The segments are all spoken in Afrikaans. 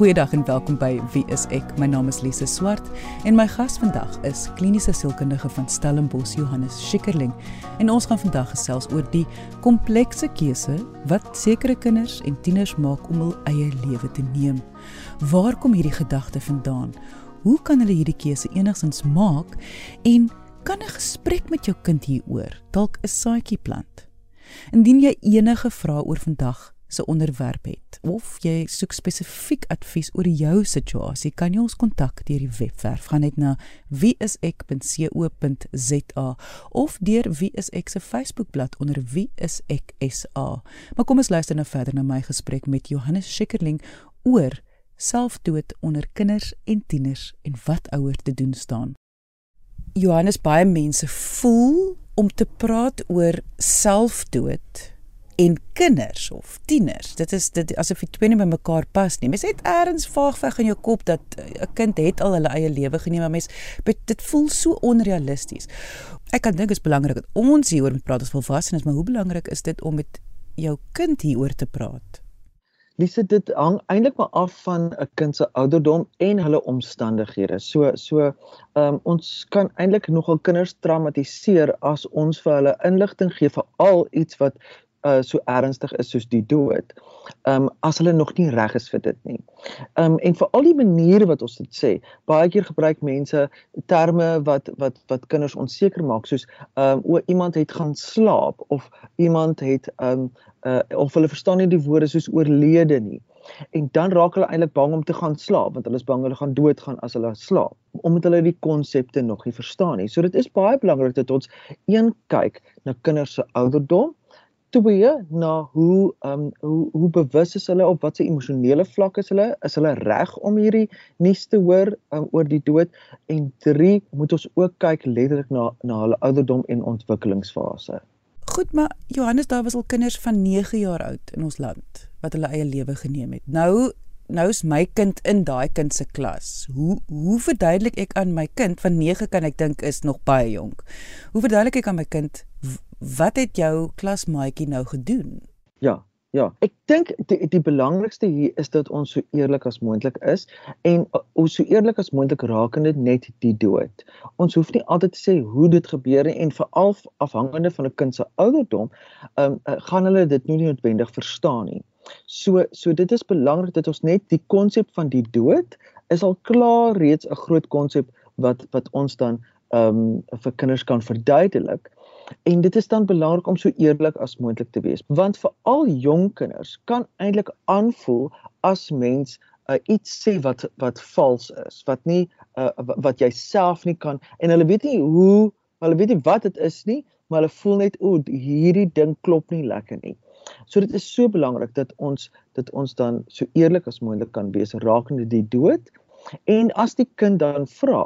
Goeiedag en welkom by Wie is ek? My naam is Lise Swart en my gas vandag is kliniese sielkundige van Stellenbosch Johannes Schikkerling. En ons gaan vandag gesels oor die komplekse keuse wat sekere kinders en tieners maak om hul eie lewe te neem. Waar kom hierdie gedagte vandaan? Hoe kan hulle hierdie keuse enigsins maak en kan 'n gesprek met jou kind hieroor dalk 'n saadjie plant? Indien jy enige vrae oor vandag se onderwerp het of jy soek spesifiek advies oor jou situasie, kan jy ons kontak deur die webwerf. Gaan net na wieisek.co.za of deur wieisek se Facebookblad onder wieisek.sa. Maar kom ons luister nou verder na my gesprek met Johannes Schikkerling oor selfdood onder kinders en tieners en wat ouers te doen staan. Johannes baie mense voel om te praat oor selfdood en kinders of tieners. Dit is dit asof die twee nie by mekaar pas nie. Mens het eers vaagweg in jou kop dat eh, 'n kind het al hulle eie lewe geneem, maar mens dit voel so onrealisties. Ek kan dink dit is belangrik dat ons hieroor moet praat as volwassenes, maar hoe belangrik is dit om met jou kind hieroor te praat? Lise dit hang eintlik maar af van 'n kind se ouderdom en hulle omstandighede. So so ehm um, ons kan eintlik nogal kinders traumatiseer as ons vir hulle inligting gee vir al iets wat uh so ernstig is soos die dood. Um as hulle nog nie reg is vir dit nie. Um en vir al die maniere wat ons dit sê, baie keer gebruik mense terme wat wat wat kinders onseker maak soos um o iemand het gaan slaap of iemand het um uh of hulle verstaan nie die woorde soos oorlede nie. En dan raak hulle eintlik bang om te gaan slaap want hulle is bang hulle gaan doodgaan as hulle slaap omdat hulle die konsepte nog nie verstaan nie. So dit is baie belangrik dat ons een kyk na kinders se ouderdom twee na hoe um, hoe hoe bewus is hulle op watter emosionele vlak is hulle is hulle reg om hierdie nuus te hoor um, oor die dood en drie moet ons ook kyk letterlik na na hulle ouderdom en ontwikkelingsfase. Goed, maar Johannes daar was al kinders van 9 jaar oud in ons land wat hulle eie lewe geneem het. Nou nou is my kind in daai kind se klas. Hoe hoe verduidelik ek aan my kind van 9 kan ek dink is nog baie jonk. Hoe verduidelik ek aan my kind wat het jou klasmaatjie nou gedoen? Ja, ja. Ek dink die, die belangrikste hier is dat ons so eerlik as moontlik is en uh, ons so eerlik as moontlik rakende net die dood. Ons hoef nie altyd te sê hoe dit gebeur nie en veral afhangende van 'n kind se ouderdom, ehm um, gaan hulle dit nie noodwendig verstaan nie. So so dit is belangrik dat ons net die konsep van die dood is al klaar reeds 'n groot konsep wat wat ons dan ehm um, vir kinders kan verduidelik. En dit is dan belangrik om so eerlik as moontlik te wees, want vir al jong kinders kan eintlik aanvoel as mens uh, iets sê wat wat vals is, wat nie uh, wat jy self nie kan en hulle weet nie hoe, hulle weet nie wat dit is nie, maar hulle voel net o, hierdie ding klop nie lekker nie. So dit is so belangrik dat ons dat ons dan so eerlik as moontlik kan wees rakende die dood. En as die kind dan vra,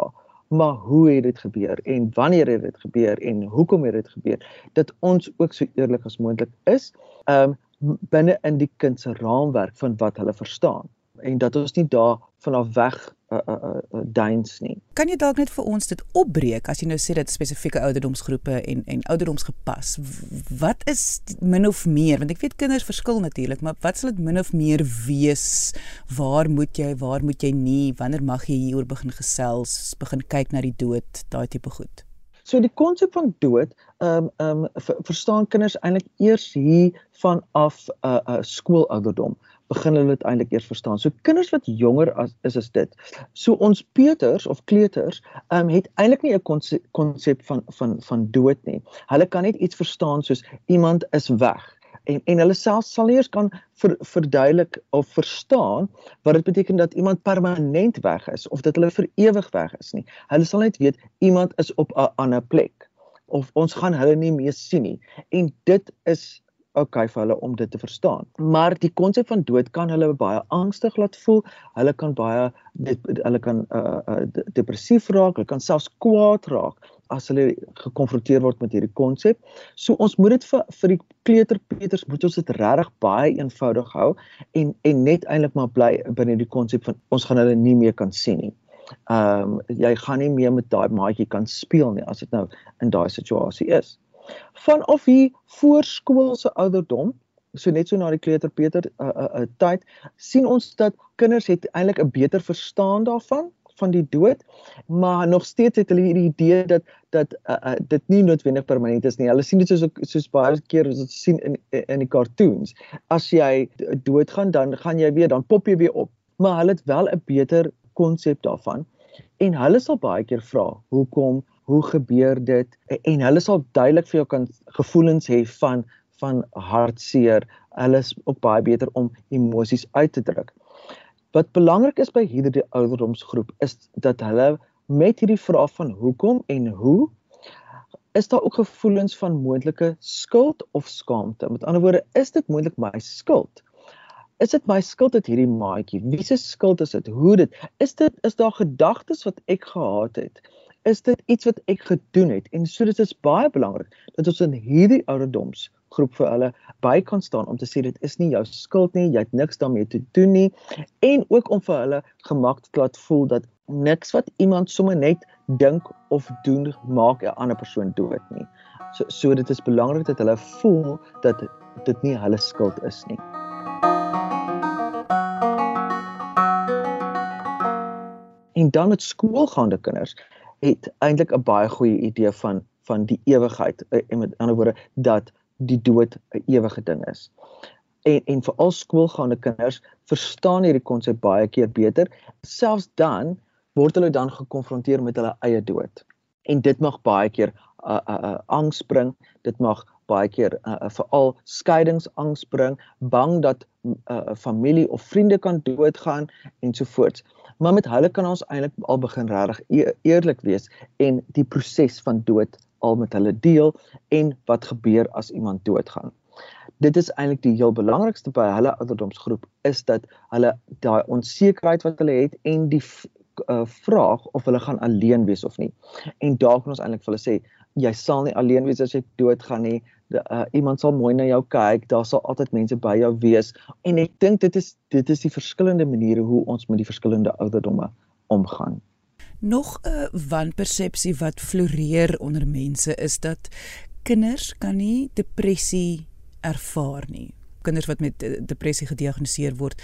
maar hoe het dit gebeur en wanneer het dit gebeur en hoekom het dit gebeur dat ons ook so eerlik as moontlik is um binne in die kind se raamwerk van wat hulle verstaan. En dat ons nie daar vanaf weg uh, uh, uh, duins nie. Kan jy dalk net vir ons dit opbreek as jy nou sê dit spesifieke ouderdomsgroepe en en ouderdomsgepas. Wat is min of meer want ek weet kinders verskil natuurlik, maar wat sal dit min of meer wees? Waar moet jy, waar moet jy nie? Wanneer mag jy hieroor begin gesels, begin kyk na die dood, daai tipe goed? So die konsep van dood, ehm um, ehm um, verstaan kinders eintlik eers hier vanaf 'n uh, uh, skoolouderdom begin hulle dit eintlik eers verstaan. So kinders wat jonger as is as dit. So ons peuters of kleuters ehm um, het eintlik nie 'n konsep van van van dood nie. Hulle kan net iets verstaan soos iemand is weg en en hulle self sal eers kan ver, verduidelik of verstaan wat dit beteken dat iemand permanent weg is of dat hulle vir ewig weg is nie. Hulle sal net weet iemand is op 'n ander plek of ons gaan hulle nie meer sien nie. En dit is okay vir hulle om dit te verstaan. Maar die konsep van dood kan hulle baie angstig laat voel. Hulle kan baie dit hulle kan uh, uh depressief raak, hulle kan selfs kwaad raak as hulle gekonfronteer word met hierdie konsep. So ons moet dit vir vir die kleuterpeters moet ons dit regtig baie eenvoudig hou en en net eintlik maar bly binne die konsep van ons gaan hulle nie meer kan sien nie. Ehm um, jy gaan nie meer met daai maatjie kan speel nie as dit nou in daai situasie is vanaf hier voorskoolse ouderdom so net so na die kleuterpeter uh, uh, uh, tyd sien ons dat kinders het eintlik 'n beter verstaan daarvan van die dood maar nog steeds het hulle hierdie idee dat dat uh, uh, dit nie noodwendig permanent is nie. Hulle sien dit soos soos baie keer as ons sien in in die cartoons. As jy doodgaan dan gaan jy weer dan pop jy weer op. Maar hulle het wel 'n beter konsep daarvan en hulle sal baie keer vra hoekom hoe gebeur dit? En hulle sal duidelik vir jou kan gevoelens hê van van hartseer. Hulle is ook baie beter om emosies uit te druk. Wat belangrik is by hierdie ouderdomsgroep is dat hulle met hierdie vraag van hoekom en hoe is daar ook gevoelens van moontlike skuld of skaamte? Met ander woorde is dit moontlik my skuld? Is dit my skuld dat hierdie maatjie wie se skuld is dit? Hoe dit is dit is daar gedagtes wat ek gehad het is dit iets wat ek gedoen het. En so dit is baie belangrik dat ons in hierdie ouderdoms groep vir hulle by kan staan om te sê dit is nie jou skuld nie jy het niks daarmee te doen nie. En ook om vir hulle gemaak te laat voel dat niks wat iemand sommer net dink of doen maak 'n ander persoon dood nie. So so dit is belangrik dat hulle voel dat dit nie hulle skuld is nie. En dan met skoolgaande kinders het eintlik 'n baie goeie idee van van die ewigheid eh, en met ander woorde dat die dood 'n ewige ding is. En en vir al skoolgaande kinders verstaan hierdie konsep baie keer beter. Selfs dan word hulle dan gekonfronteer met hulle eie dood. En dit mag baie keer 'n uh, 'n uh, uh, angs bring. Dit mag baie keer uh, uh, veral skeidingsangs bring, bang dat 'n uh, familie of vriende kan doodgaan ensovoorts maar met hulle kan ons eintlik al begin regtig e eerlik wees en die proses van dood al met hulle deel en wat gebeur as iemand doodgaan. Dit is eintlik die heel belangrikste by hulle ouderdomsgroep is dat hulle daai onsekerheid wat hulle het en die uh, vraag of hulle gaan alleen wees of nie. En daar kan ons eintlik vir hulle sê jy sal nie alleen wees as jy doodgaan nie uh, iemand sal mooi na jou kyk, daar sal altyd mense by jou wees en ek dink dit is dit is die verskillende maniere hoe ons met die verskillende ouderdomme omgaan. Nog 'n wanpersepsie wat floreer onder mense is dat kinders kan nie depressie ervaar nie kinders wat met eh, depressie gediagnoseer word.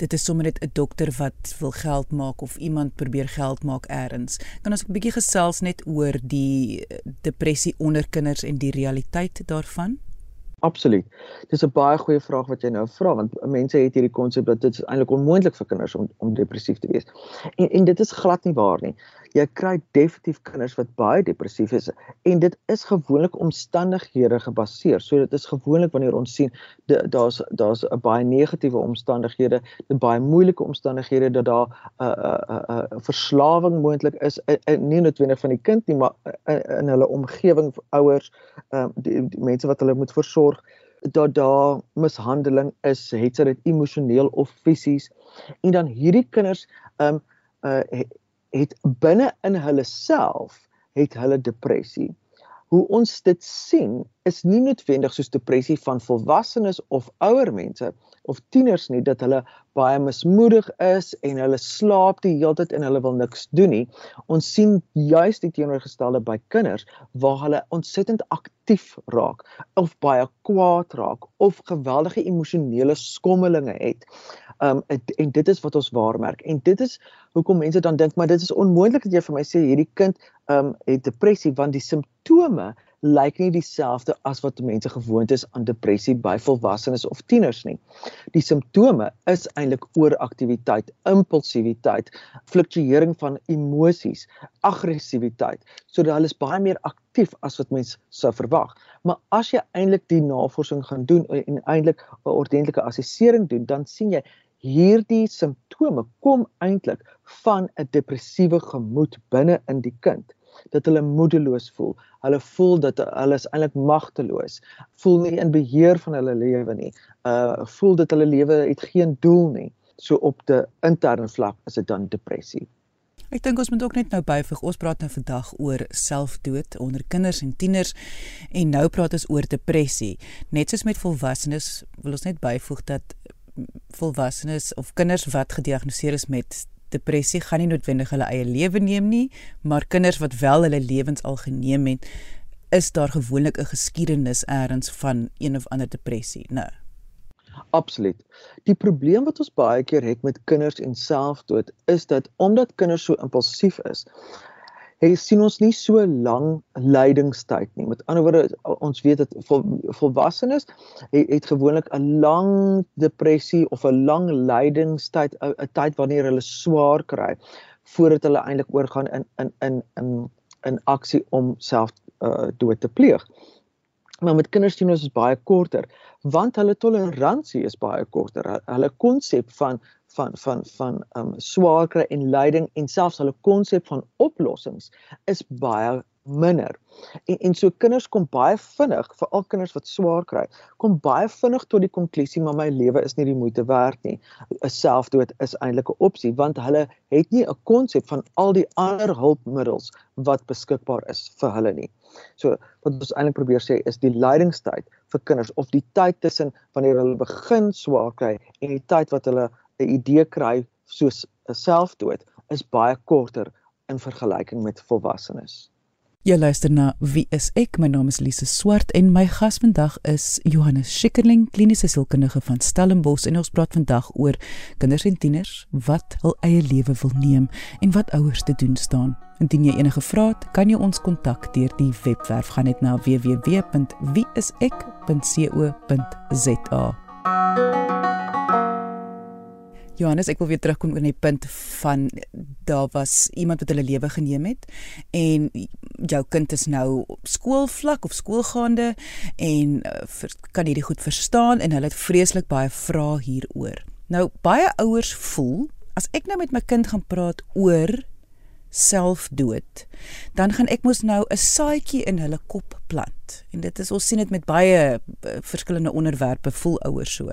Dit is sommer net 'n dokter wat wil geld maak of iemand probeer geld maak eers. Kan ons 'n bietjie gesels net oor die eh, depressie onder kinders en die realiteit daarvan? Absoluut. Dis 'n baie goeie vraag wat jy nou vra want mense het hierdie konsep dat dit eintlik onmoontlik vir kinders om om depressief te wees. En en dit is glad nie waar nie jy kry definitief kinders wat baie depressief is en dit is gewoonlik omstandighede gebaseer. So dit is gewoonlik wanneer ons sien daar's daar's 'n baie negatiewe omstandighede, 'n baie moeilike omstandighede dat daar 'n uh, 'n uh, 'n uh, verslawing moontlik is, uh, uh, nie noodwendig van die kind nie, maar uh, in hulle omgewing, ouers, uh, die, die mense wat hulle moet versorg dat daar mishandeling is, het sy dit emosioneel of fisies. En dan hierdie kinders ehm um, uh het binne in hulle self het hulle depressie. Hoe ons dit sien is nie noodwendig soos depressie van volwassenes of ouer mense of tieners nie dat hulle baie mismoedig is en hulle slaap die hele tyd en hulle wil niks doen nie. Ons sien juist die teenoorgestelde by kinders waar hulle ontsettend aktief raak of baie kwaad raak of geweldige emosionele skommelinge het. Um en dit is wat ons waarmerk en dit is hoekom mense dan dink maar dit is onmoontlik dat jy vir my sê hierdie kind um het depressie want die simptome lyk nie dieselfde as wat mense gewoond is aan depressie by volwassenes of tieners nie. Die simptome is eintlik ooraktiwiteit, impulsiwiteit, fluktuering van emosies, aggressiwiteit, sodat hulle is baie meer aktief as wat mense sou verwag. Maar as jy eintlik die navorsing gaan doen en eintlik 'n ordentlike assessering doen, dan sien jy hierdie simptome kom eintlik van 'n depressiewe gemoed binne in die kind dat hulle moedeloos voel. Hulle voel dat hulle is eintlik magteloos. Voel nie in beheer van hulle lewe nie. Uh voel dat hulle lewe het geen doel nie. So op die interne vlak is dit dan depressie. Ek dink ons moet ook net nou byvoeg. Ons praat nou vandag oor selfdood onder kinders en tieners en nou praat ons oor depressie. Net soos met volwassenes wil ons net byvoeg dat volwassenes of kinders wat gediagnoseer is met depressie gaan nie noodwendig hulle eie lewe neem nie, maar kinders wat wel hulle lewens al geneem het, is daar gewoonlik 'n geskiedenis eers van een of ander depressie, né? Nou. Absoluut. Die probleem wat ons baie keer het met kinders en selfdood is dat omdat kinders so impulsief is, hy sien ons nie so lang lydingstyd nie. Met ander woorde, ons weet dat vol, volwassenes het, het gewoonlik 'n lang depressie of 'n lang lydingstyd, 'n tyd wanneer hulle swaar kry voordat hulle eintlik oorgaan in in in in in aksie om self uh, dood te pleeg. Maar met kinders sien ons is baie korter want hulle toleransie is baie korter. Hulle konsep van van van van um swaar kry en lyding en selfs hulle konsep van oplossings is baie minder. En en so kinders kom baie vinnig, veral kinders wat swaar kry, kom baie vinnig tot die konklusie maar my lewe is nie die moeite werd nie. 'n Selfdood is eintlik 'n opsie want hulle het nie 'n konsep van al die ander hulpmiddels wat beskikbaar is vir hulle nie. So wat ons eintlik probeer sê is die lydingstyd vir kinders of die tyd tussen wanneer hulle begin swaar kry en die tyd wat hulle 'n idee kry soos 'n selfdood is baie korter in vergelyking met volwassenes. Jy luister na Wie is ek? My naam is Lise Swart en my gas vandag is Johannes Schikkerling, kliniese sielkundige van Stellenbosch en ons praat vandag oor kinders en tieners wat hul eie lewe wil neem en wat ouers te doen staan. Indien jy enige vrae het, kan jy ons kontak deur die webwerf gaan net na www.wieisek.co.za. Johannes, ek wil weer terugkom oor die punt van daar was iemand wat hulle lewe geneem het en jou kind is nou op skoolvlak of skoolgaande en uh, kan hierdie goed verstaan en hulle het vreeslik baie vrae hieroor. Nou baie ouers voel as ek nou met my kind gaan praat oor selfdood, dan gaan ek mos nou 'n saadjie in hulle kop plant. En dit is ons sien dit met baie uh, verskillende onderwerpe voel ouers so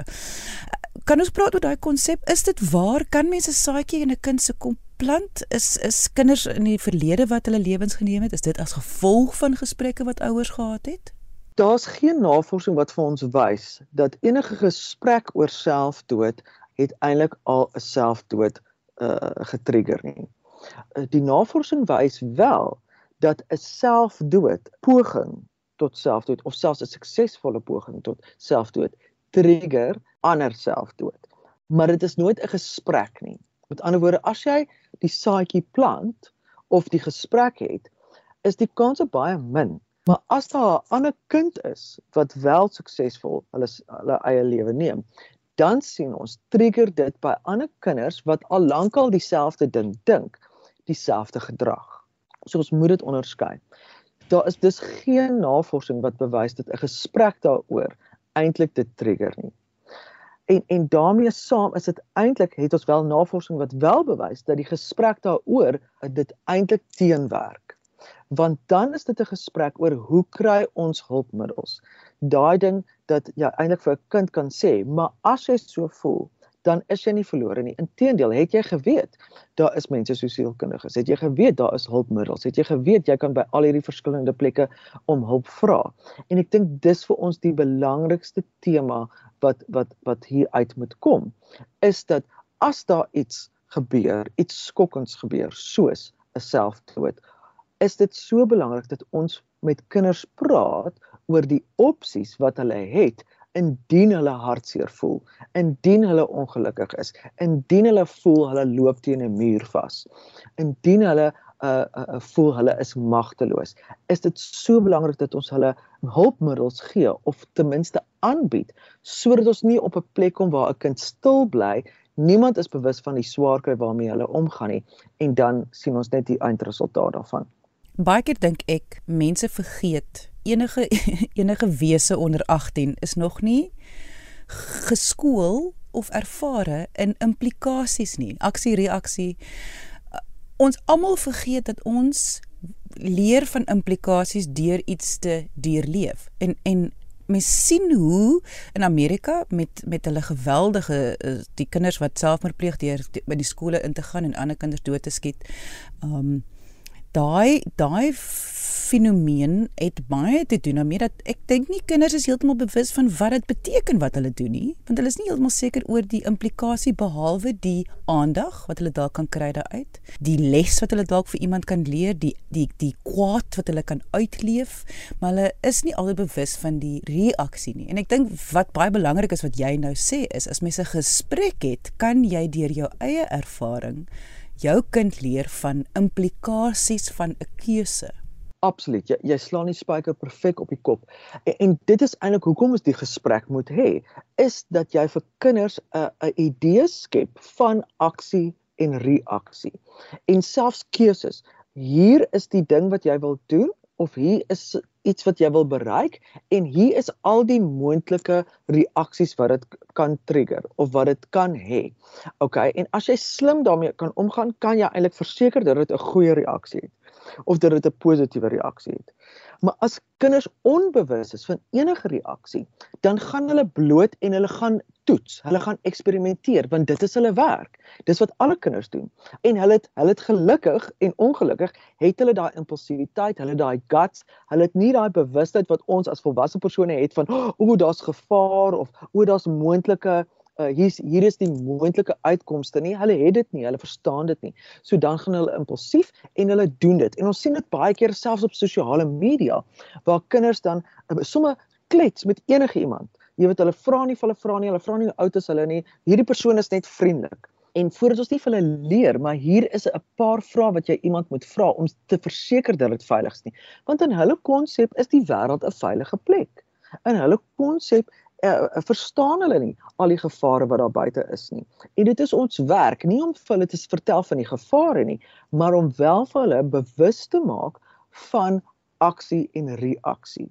kan ons praat oor daai konsep? Is dit waar kan mense saadjie in 'n kind se kom plant? Is is kinders in die verlede wat hulle lewens geneem het, is dit as gevolg van gesprekke wat ouers gehad het? Daar's geen navorsing wat vir ons wys dat enige gesprek oor selfdood het eintlik al 'n selfdood uh getrigger nie. Uh, die navorsing wys wel dat 'n selfdood poging tot selfdood of selfs 'n suksesvolle poging tot selfdood trigger ander selfdood. Maar dit is nooit 'n gesprek nie. Met ander woorde, as jy die saadjie plant of die gesprek het, is die kans baie min. Maar as daar 'n ander kind is wat wel suksesvol hulle hulle eie lewe neem, dan sien ons trigger dit by ander kinders wat al lankal dieselfde ding dink, dieselfde gedrag. So ons moet dit onderskei. Daar is dus geen navorsing wat bewys dat 'n gesprek daaroor eintlik dit trigger nie. En en daarmee saam is dit eintlik het ons wel navorsing wat wel bewys dat die gesprek daaroor dit eintlik teenwerk. Want dan is dit 'n gesprek oor hoe kry ons hulpmiddels. Daai ding dat jy ja, eintlik vir 'n kind kan sê, maar as jy so voel, dan is jy nie verlore nie. Inteendeel, het jy geweet daar is mense so sielkundiges. Het jy geweet daar is hulpmiddels? Het jy geweet jy kan by al hierdie verskillende plekke om hulp vra? En ek dink dis vir ons die belangrikste tema wat wat wat hier uit moet kom is dat as daar iets gebeur, iets skokkends gebeur soos 'n selfdood, is dit so belangrik dat ons met kinders praat oor die opsies wat hulle het indien hulle hartseer voel, indien hulle ongelukkig is, indien hulle voel hulle loop teen 'n muur vas, indien hulle uh, uh voel hulle is magteloos. Is dit so belangrik dat ons hulle hulpmiddels gee of ten minste aanbied sodat ons nie op 'n plek kom waar 'n kind stil bly, niemand is bewus van die swaarkry waarmee hulle omgaan nie en dan sien ons net die eindresultaat daarvan. Baie keer dink ek mense vergeet enige enige wese onder 18 is nog nie geskool of ervare in implikasies nie, aksie reaksie ons almal vergeet dat ons leer van implikasies deur iets te deurleef. En en mens sien hoe in Amerika met met hulle geweldige eh, die kinders wat selfmoord pleeg deur by die skole in te gaan en ander kinders dood te skiet. Um daai daai fenomeen het baie te doen daarmee dat ek dink nie kinders is heeltemal bewus van wat dit beteken wat hulle doen nie, want hulle is nie heeltemal seker oor die implikasie behalwe die aandag wat hulle dalk kan kry daaruit, die les wat hulle dalk vir iemand kan leer, die die die kwaad wat hulle kan uitleef, maar hulle is nie altyd bewus van die reaksie nie. En ek dink wat baie belangrik is wat jy nou sê is as mense gesprek het, kan jy deur jou eie ervaring jou kind leer van implikasies van 'n keuse. Absoluut. Jy jy slaan die spyker perfek op die kop. En, en dit is eintlik hoekom ons die gesprek moet hê, is dat jy vir kinders 'n 'n idee skep van aksie en reaksie. En selfs keuses. Hier is die ding wat jy wil doen of hier is iets wat jy wil bereik en hier is al die moontlike reaksies wat dit kan trigger of wat dit kan hê. OK, en as jy slim daarmee kan omgaan, kan jy eintlik verseker dat dit 'n goeie reaksie het of dat dit 'n positiewe reaksie het. Maar as kinders onbewus is van enige reaksie, dan gaan hulle bloot en hulle gaan toets. Hulle gaan eksperimenteer want dit is hulle werk. Dis wat alle kinders doen. En hulle het hulle het gelukkig en ongelukkig het hulle daai impulsiwiteit, hulle daai guts, hulle het nie daai bewustheid wat ons as volwasse persone het van o, oh, daar's gevaar of o, daar's moontlike uh, hier's hier is die moontlike uitkomste nie. Hulle het dit nie, hulle verstaan dit nie. So dan gaan hulle impulsief en hulle doen dit. En ons sien dit baie keer selfs op sosiale media waar kinders dan uh, sommer klets met enige iemand. Jy weet hulle vra nie, hulle vra nie, hulle vra nie oud is hulle nie. Hierdie persoon is net vriendelik. En voordat ons nie vir hulle leer, maar hier is 'n paar vrae wat jy iemand moet vra om te verseker dat dit veilig is nie. Want in hulle konsep is die wêreld 'n veilige plek. In hulle konsep uh, verstaan hulle nie al die gevare wat daar buite is nie. En dit is ons werk nie om vir hulle te vertel van die gevare nie, maar om wel vir hulle bewus te maak van aksie en reaksie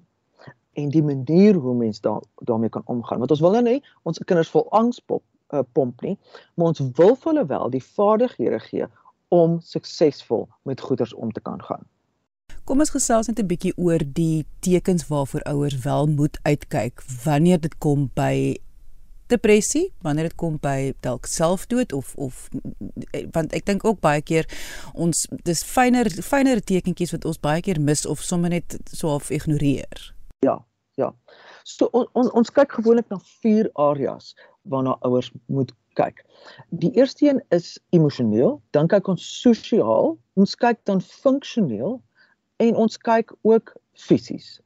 en die manier hoe mens daar daarmee kan omgaan. Want ons wil nou nie ons kinders vol angs pop uh, pomp nie, maar ons wil vir hulle wel die vaardighede gee om suksesvol met goeders om te kan gaan. Kom ons gesels net 'n bietjie oor die tekens waarvoor ouers wel moet uitkyk wanneer dit kom by depressie, wanneer dit kom by dalk selfdood of of want ek dink ook baie keer ons dis fyner fyner tekentjies wat ons baie keer mis of sommer net so half ignoreer. Ja, ja. So on, on, ons kyk gewoonlik na vier areas waarna ouers moet kyk. Die eerste een is emosioneel, dan kyk ons sosiaal, ons kyk dan funksioneel en ons kyk ook fisies.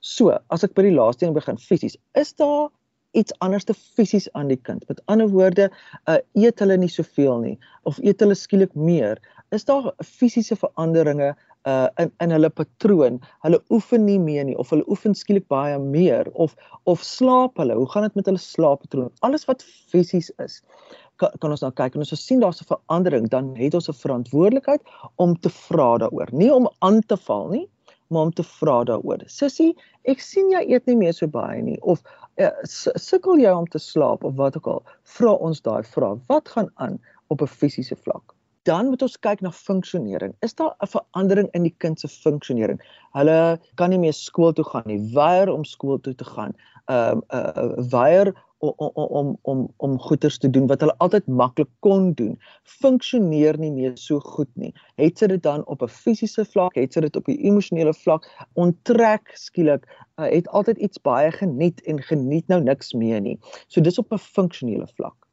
So, as ek by die laaste een begin, fisies, is daar iets anders te fisies aan die kind. Met ander woorde, uh, eet hulle nie soveel nie of eet hulle skielik meer? Is daar fisiese veranderinge uh in in hulle patroon. Hulle oefen nie meer nie of hulle oefen skielik baie meer of of slaap hulle. Hoe gaan dit met hulle slaappatroon? Alles wat fisies is kan, kan ons nou kyk en as ons sien daar's 'n verandering, dan het ons 'n verantwoordelikheid om te vra daaroor. Nie om aan te val nie, maar om te vra daaroor. Sissie, ek sien jy eet nie meer so baie nie of uh, sukkel jy om te slaap of wat ook al. Vra ons daai vraag. Wat gaan aan op 'n fisiese vlak? Dan moet ons kyk na funksionering. Is daar 'n verandering in die kind se funksionering? Hulle kan nie meer skool toe gaan nie, weier om skool toe te gaan. Ehm um, uh, weier om om om om goeders te doen wat hulle altyd maklik kon doen, funksioneer nie meer so goed nie. Het sy dit dan op 'n fisiese vlak, het sy dit op 'n emosionele vlak onttrek skielik, uh, het altyd iets baie geniet en geniet nou niks meer nie. So dis op 'n funksionele vlak.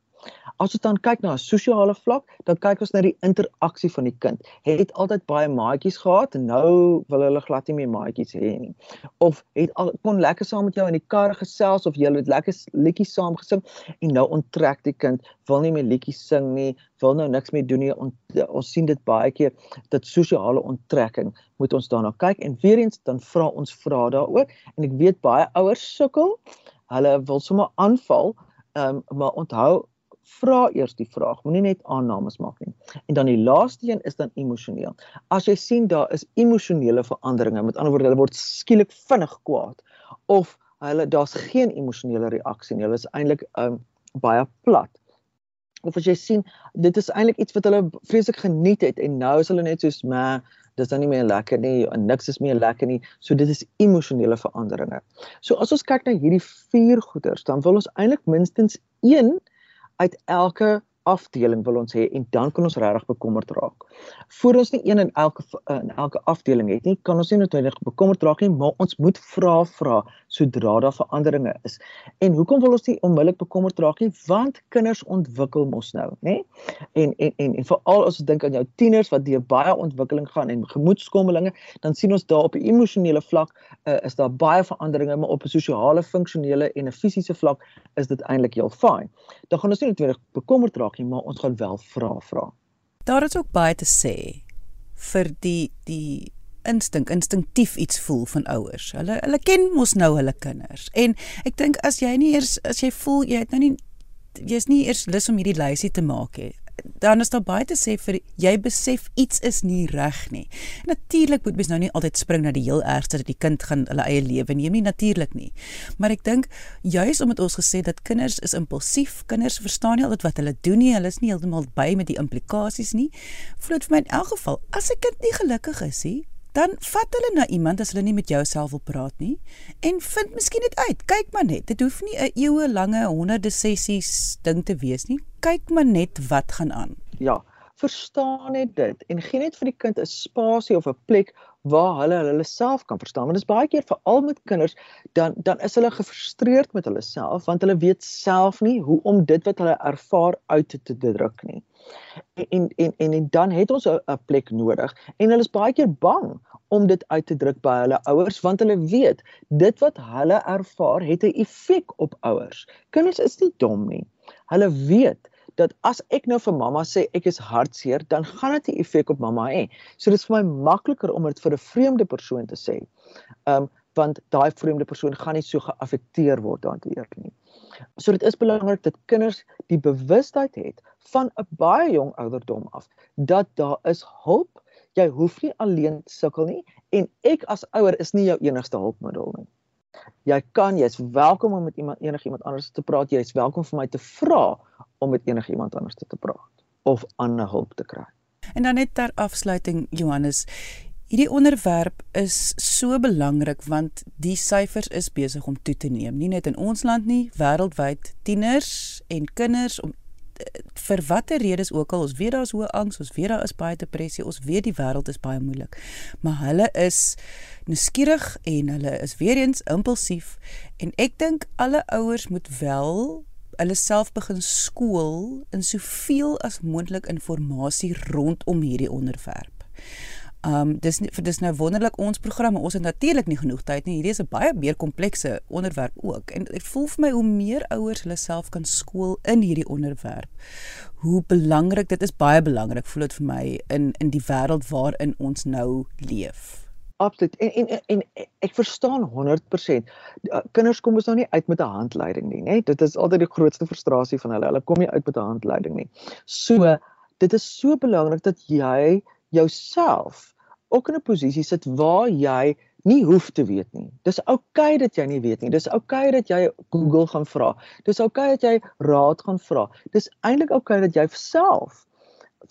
As ons dan kyk na 'n sosiale vlak, dan kyk ons na die interaksie van die kind. Het altyd baie maatjies gehad en nou wil hulle glad nie meer maatjies hê nie. Of het al kon lekker saam met jou in die kar gesels of jy het lekker liedjies saam gesing en nou onttrek die kind, wil nie meer liedjies sing nie, wil nou niks meer doen nie. On, ons sien dit baie keer dat sosiale onttrekking moet ons daarna kyk en weer eens dan vra ons vra daaroor en ek weet baie ouers sukkel. Hulle wil sommer aanval, um, maar onthou vra eers die vraag, moenie net aannames maak nie. En dan die laaste een is dan emosioneel. As jy sien daar is emosionele veranderinge, met ander woorde hulle word skielik vinnig kwaad of hulle daar's geen emosionele reaksie nie. Hulle is eintlik um, baie plat. Of as jy sien dit is eintlik iets wat hulle vreeslik geniet het en nou is hulle net soos ma dis dan nie meer lekker nie niks is meer lekker nie. So dit is emosionele veranderinge. So as ons kyk na hierdie vier goeters, dan wil ons eintlik minstens 1 uit elke afdeling wil ons hê en dan kan ons regtig bekommerd raak. Voor ons nie een in elke in elke afdeling het nie, kan ons nie noodwendig bekommerd raak nie, maar ons moet vra vra sodra daar veranderinge is. En hoekom wil ons nie onmiddellik bekommerd raak nie? Want kinders ontwikkel mos nou, nê? En en en, en veral as ons dink aan jou tieners wat deur baie ontwikkeling gaan en gemoedskommelinge, dan sien ons daar op 'n emosionele vlak uh, is daar baie veranderinge, maar op 'n sosiale, funksionele en 'n fisiese vlak is dit eintlik heel fyn. Dan gaan ons nie noodwendig bekommerd raak nie, maar ons gaan wel vra vra. Daar is ook baie te sê vir die die instink instinktief iets voel van ouers. Hulle hulle ken mos nou hulle kinders. En ek dink as jy nie eers as jy voel jy het nou nie jy's nie eers lus om hierdie lysie te maak nie dan is daar baie te sê vir jy besef iets is nie reg nie. Natuurlik moet mens nou nie altyd spring na die heel ergste dat die kind gaan hulle eie lewe neem nie, natuurlik nie. Maar ek dink juis omdat ons gesê dat kinders is impulsief, kinders verstaan nie altyd wat hulle doen nie, hulle is nie heeltemal by met die implikasies nie. Voel dit vir my in elk geval as 'n kind nie gelukkig is nie, dan vat hulle na iemand as hulle nie met jou self wil praat nie en vind miskien dit uit. Kyk maar net. Dit hoef nie 'n eeue lange honderde sessies ding te wees nie. Kyk maar net wat gaan aan. Ja, verstaan net dit en gee net vir die kind 'n spasie of 'n plek waar hulle hulle self kan verstaan. Want dit is baie keer veral met kinders dan dan is hulle gefrustreerd met hulle self want hulle weet self nie hoe om dit wat hulle ervaar uit te, te druk nie en en en en dan het ons 'n plek nodig en hulle is baie keer bang om dit uit te druk by hulle ouers want hulle weet dit wat hulle ervaar het 'n effek op ouers. Kinders is nie dom nie. Hulle weet dat as ek nou vir mamma sê ek is hartseer, dan gaan dit 'n effek op mamma hê. So dit is vir my makliker om dit vir 'n vreemde persoon te sê. Um want daai vreemde persoon gaan nie so geaffekteer word daardeur nie. So dit is belangrik dat kinders die bewustheid het van 'n baie jong ouderdom af dat daar is hulp. Jy hoef nie alleen te sukkel nie en ek as ouer is nie jou enigste hulpmiddel nie. Jy kan jy's welkom om met iemand enigiemand anders te praat. Jy's welkom vir my te vra om met enigiemand anders te praat of ander hulp te kry. En dan net ter afsluiting Johannes, Hierdie onderwerp is so belangrik want die syfers is besig om toe te neem, nie net in ons land nie, wêreldwyd. Tieners en kinders om vir watter redes ook al, ons weet daar's hoë angs, ons weet daar is baie depressie, ons weet die wêreld is baie moeilik. Maar hulle is nuuskierig en hulle is weer eens impulsief en ek dink alle ouers moet wel hulle self begin skool in soveel as moontlik inligting rondom hierdie onderwerp. Um dis nie, dis nou wonderlik ons programme ons het natuurlik nie genoeg tyd nie. Hierdie is 'n baie meer komplekse onderwerp ook. En ek voel vir my hoe meer ouers hulle self kan skool in hierdie onderwerp. Hoe belangrik dit is baie belangrik voel dit vir my in in die wêreld waarin ons nou leef. Absoluut. En en en ek verstaan 100%. Uh, kinders kom ons nou nie uit met 'n handleiding nie, né? Dit is altyd die grootste frustrasie van hulle. Hulle kom nie uit met 'n handleiding nie. So, dit is so belangrik dat jy jouself ook in 'n posisie sit waar jy nie hoef te weet nie. Dis oukei okay dat jy nie weet nie. Dis oukei okay dat jy Google gaan vra. Dis oukei okay dat jy raad gaan vra. Dis eintlik oukei okay dat jy self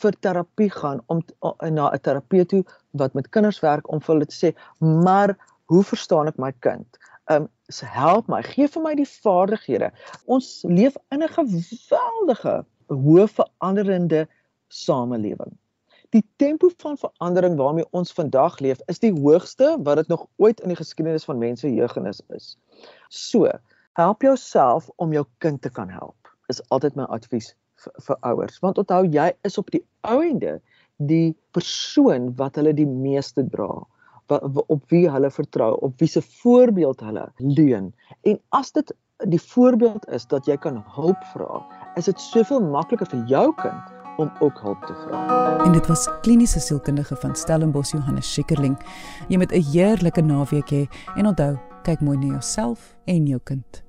vir terapie gaan om na 'n terapeut toe wat met kinders werk om vir hulle te sê, "Maar hoe verstaan ek my kind?" Um help my, gee vir my die vaardighede. Ons leef in 'n geweldige, hoë veranderende samelewing die tempo van verandering waarmee ons vandag leef is die hoogste wat dit nog ooit in die geskiedenis van mense jeugenis is. So, help jouself om jou kind te kan help. Is altyd my advies vir, vir ouers, want onthou jy is op die ouende die persoon wat hulle die meeste dra op wie hulle vertrou, op wie se voorbeeld hulle leun. En as dit die voorbeeld is dat jy kan hulp vra, is dit soveel makliker vir jou kind om ook hulp te vra. En dit was kliniese sielkundige van Stellenbosch Johannes Schikkerling. Jy moet 'n heerlike naweek hê en onthou, kyk mooi na jouself en jou kind.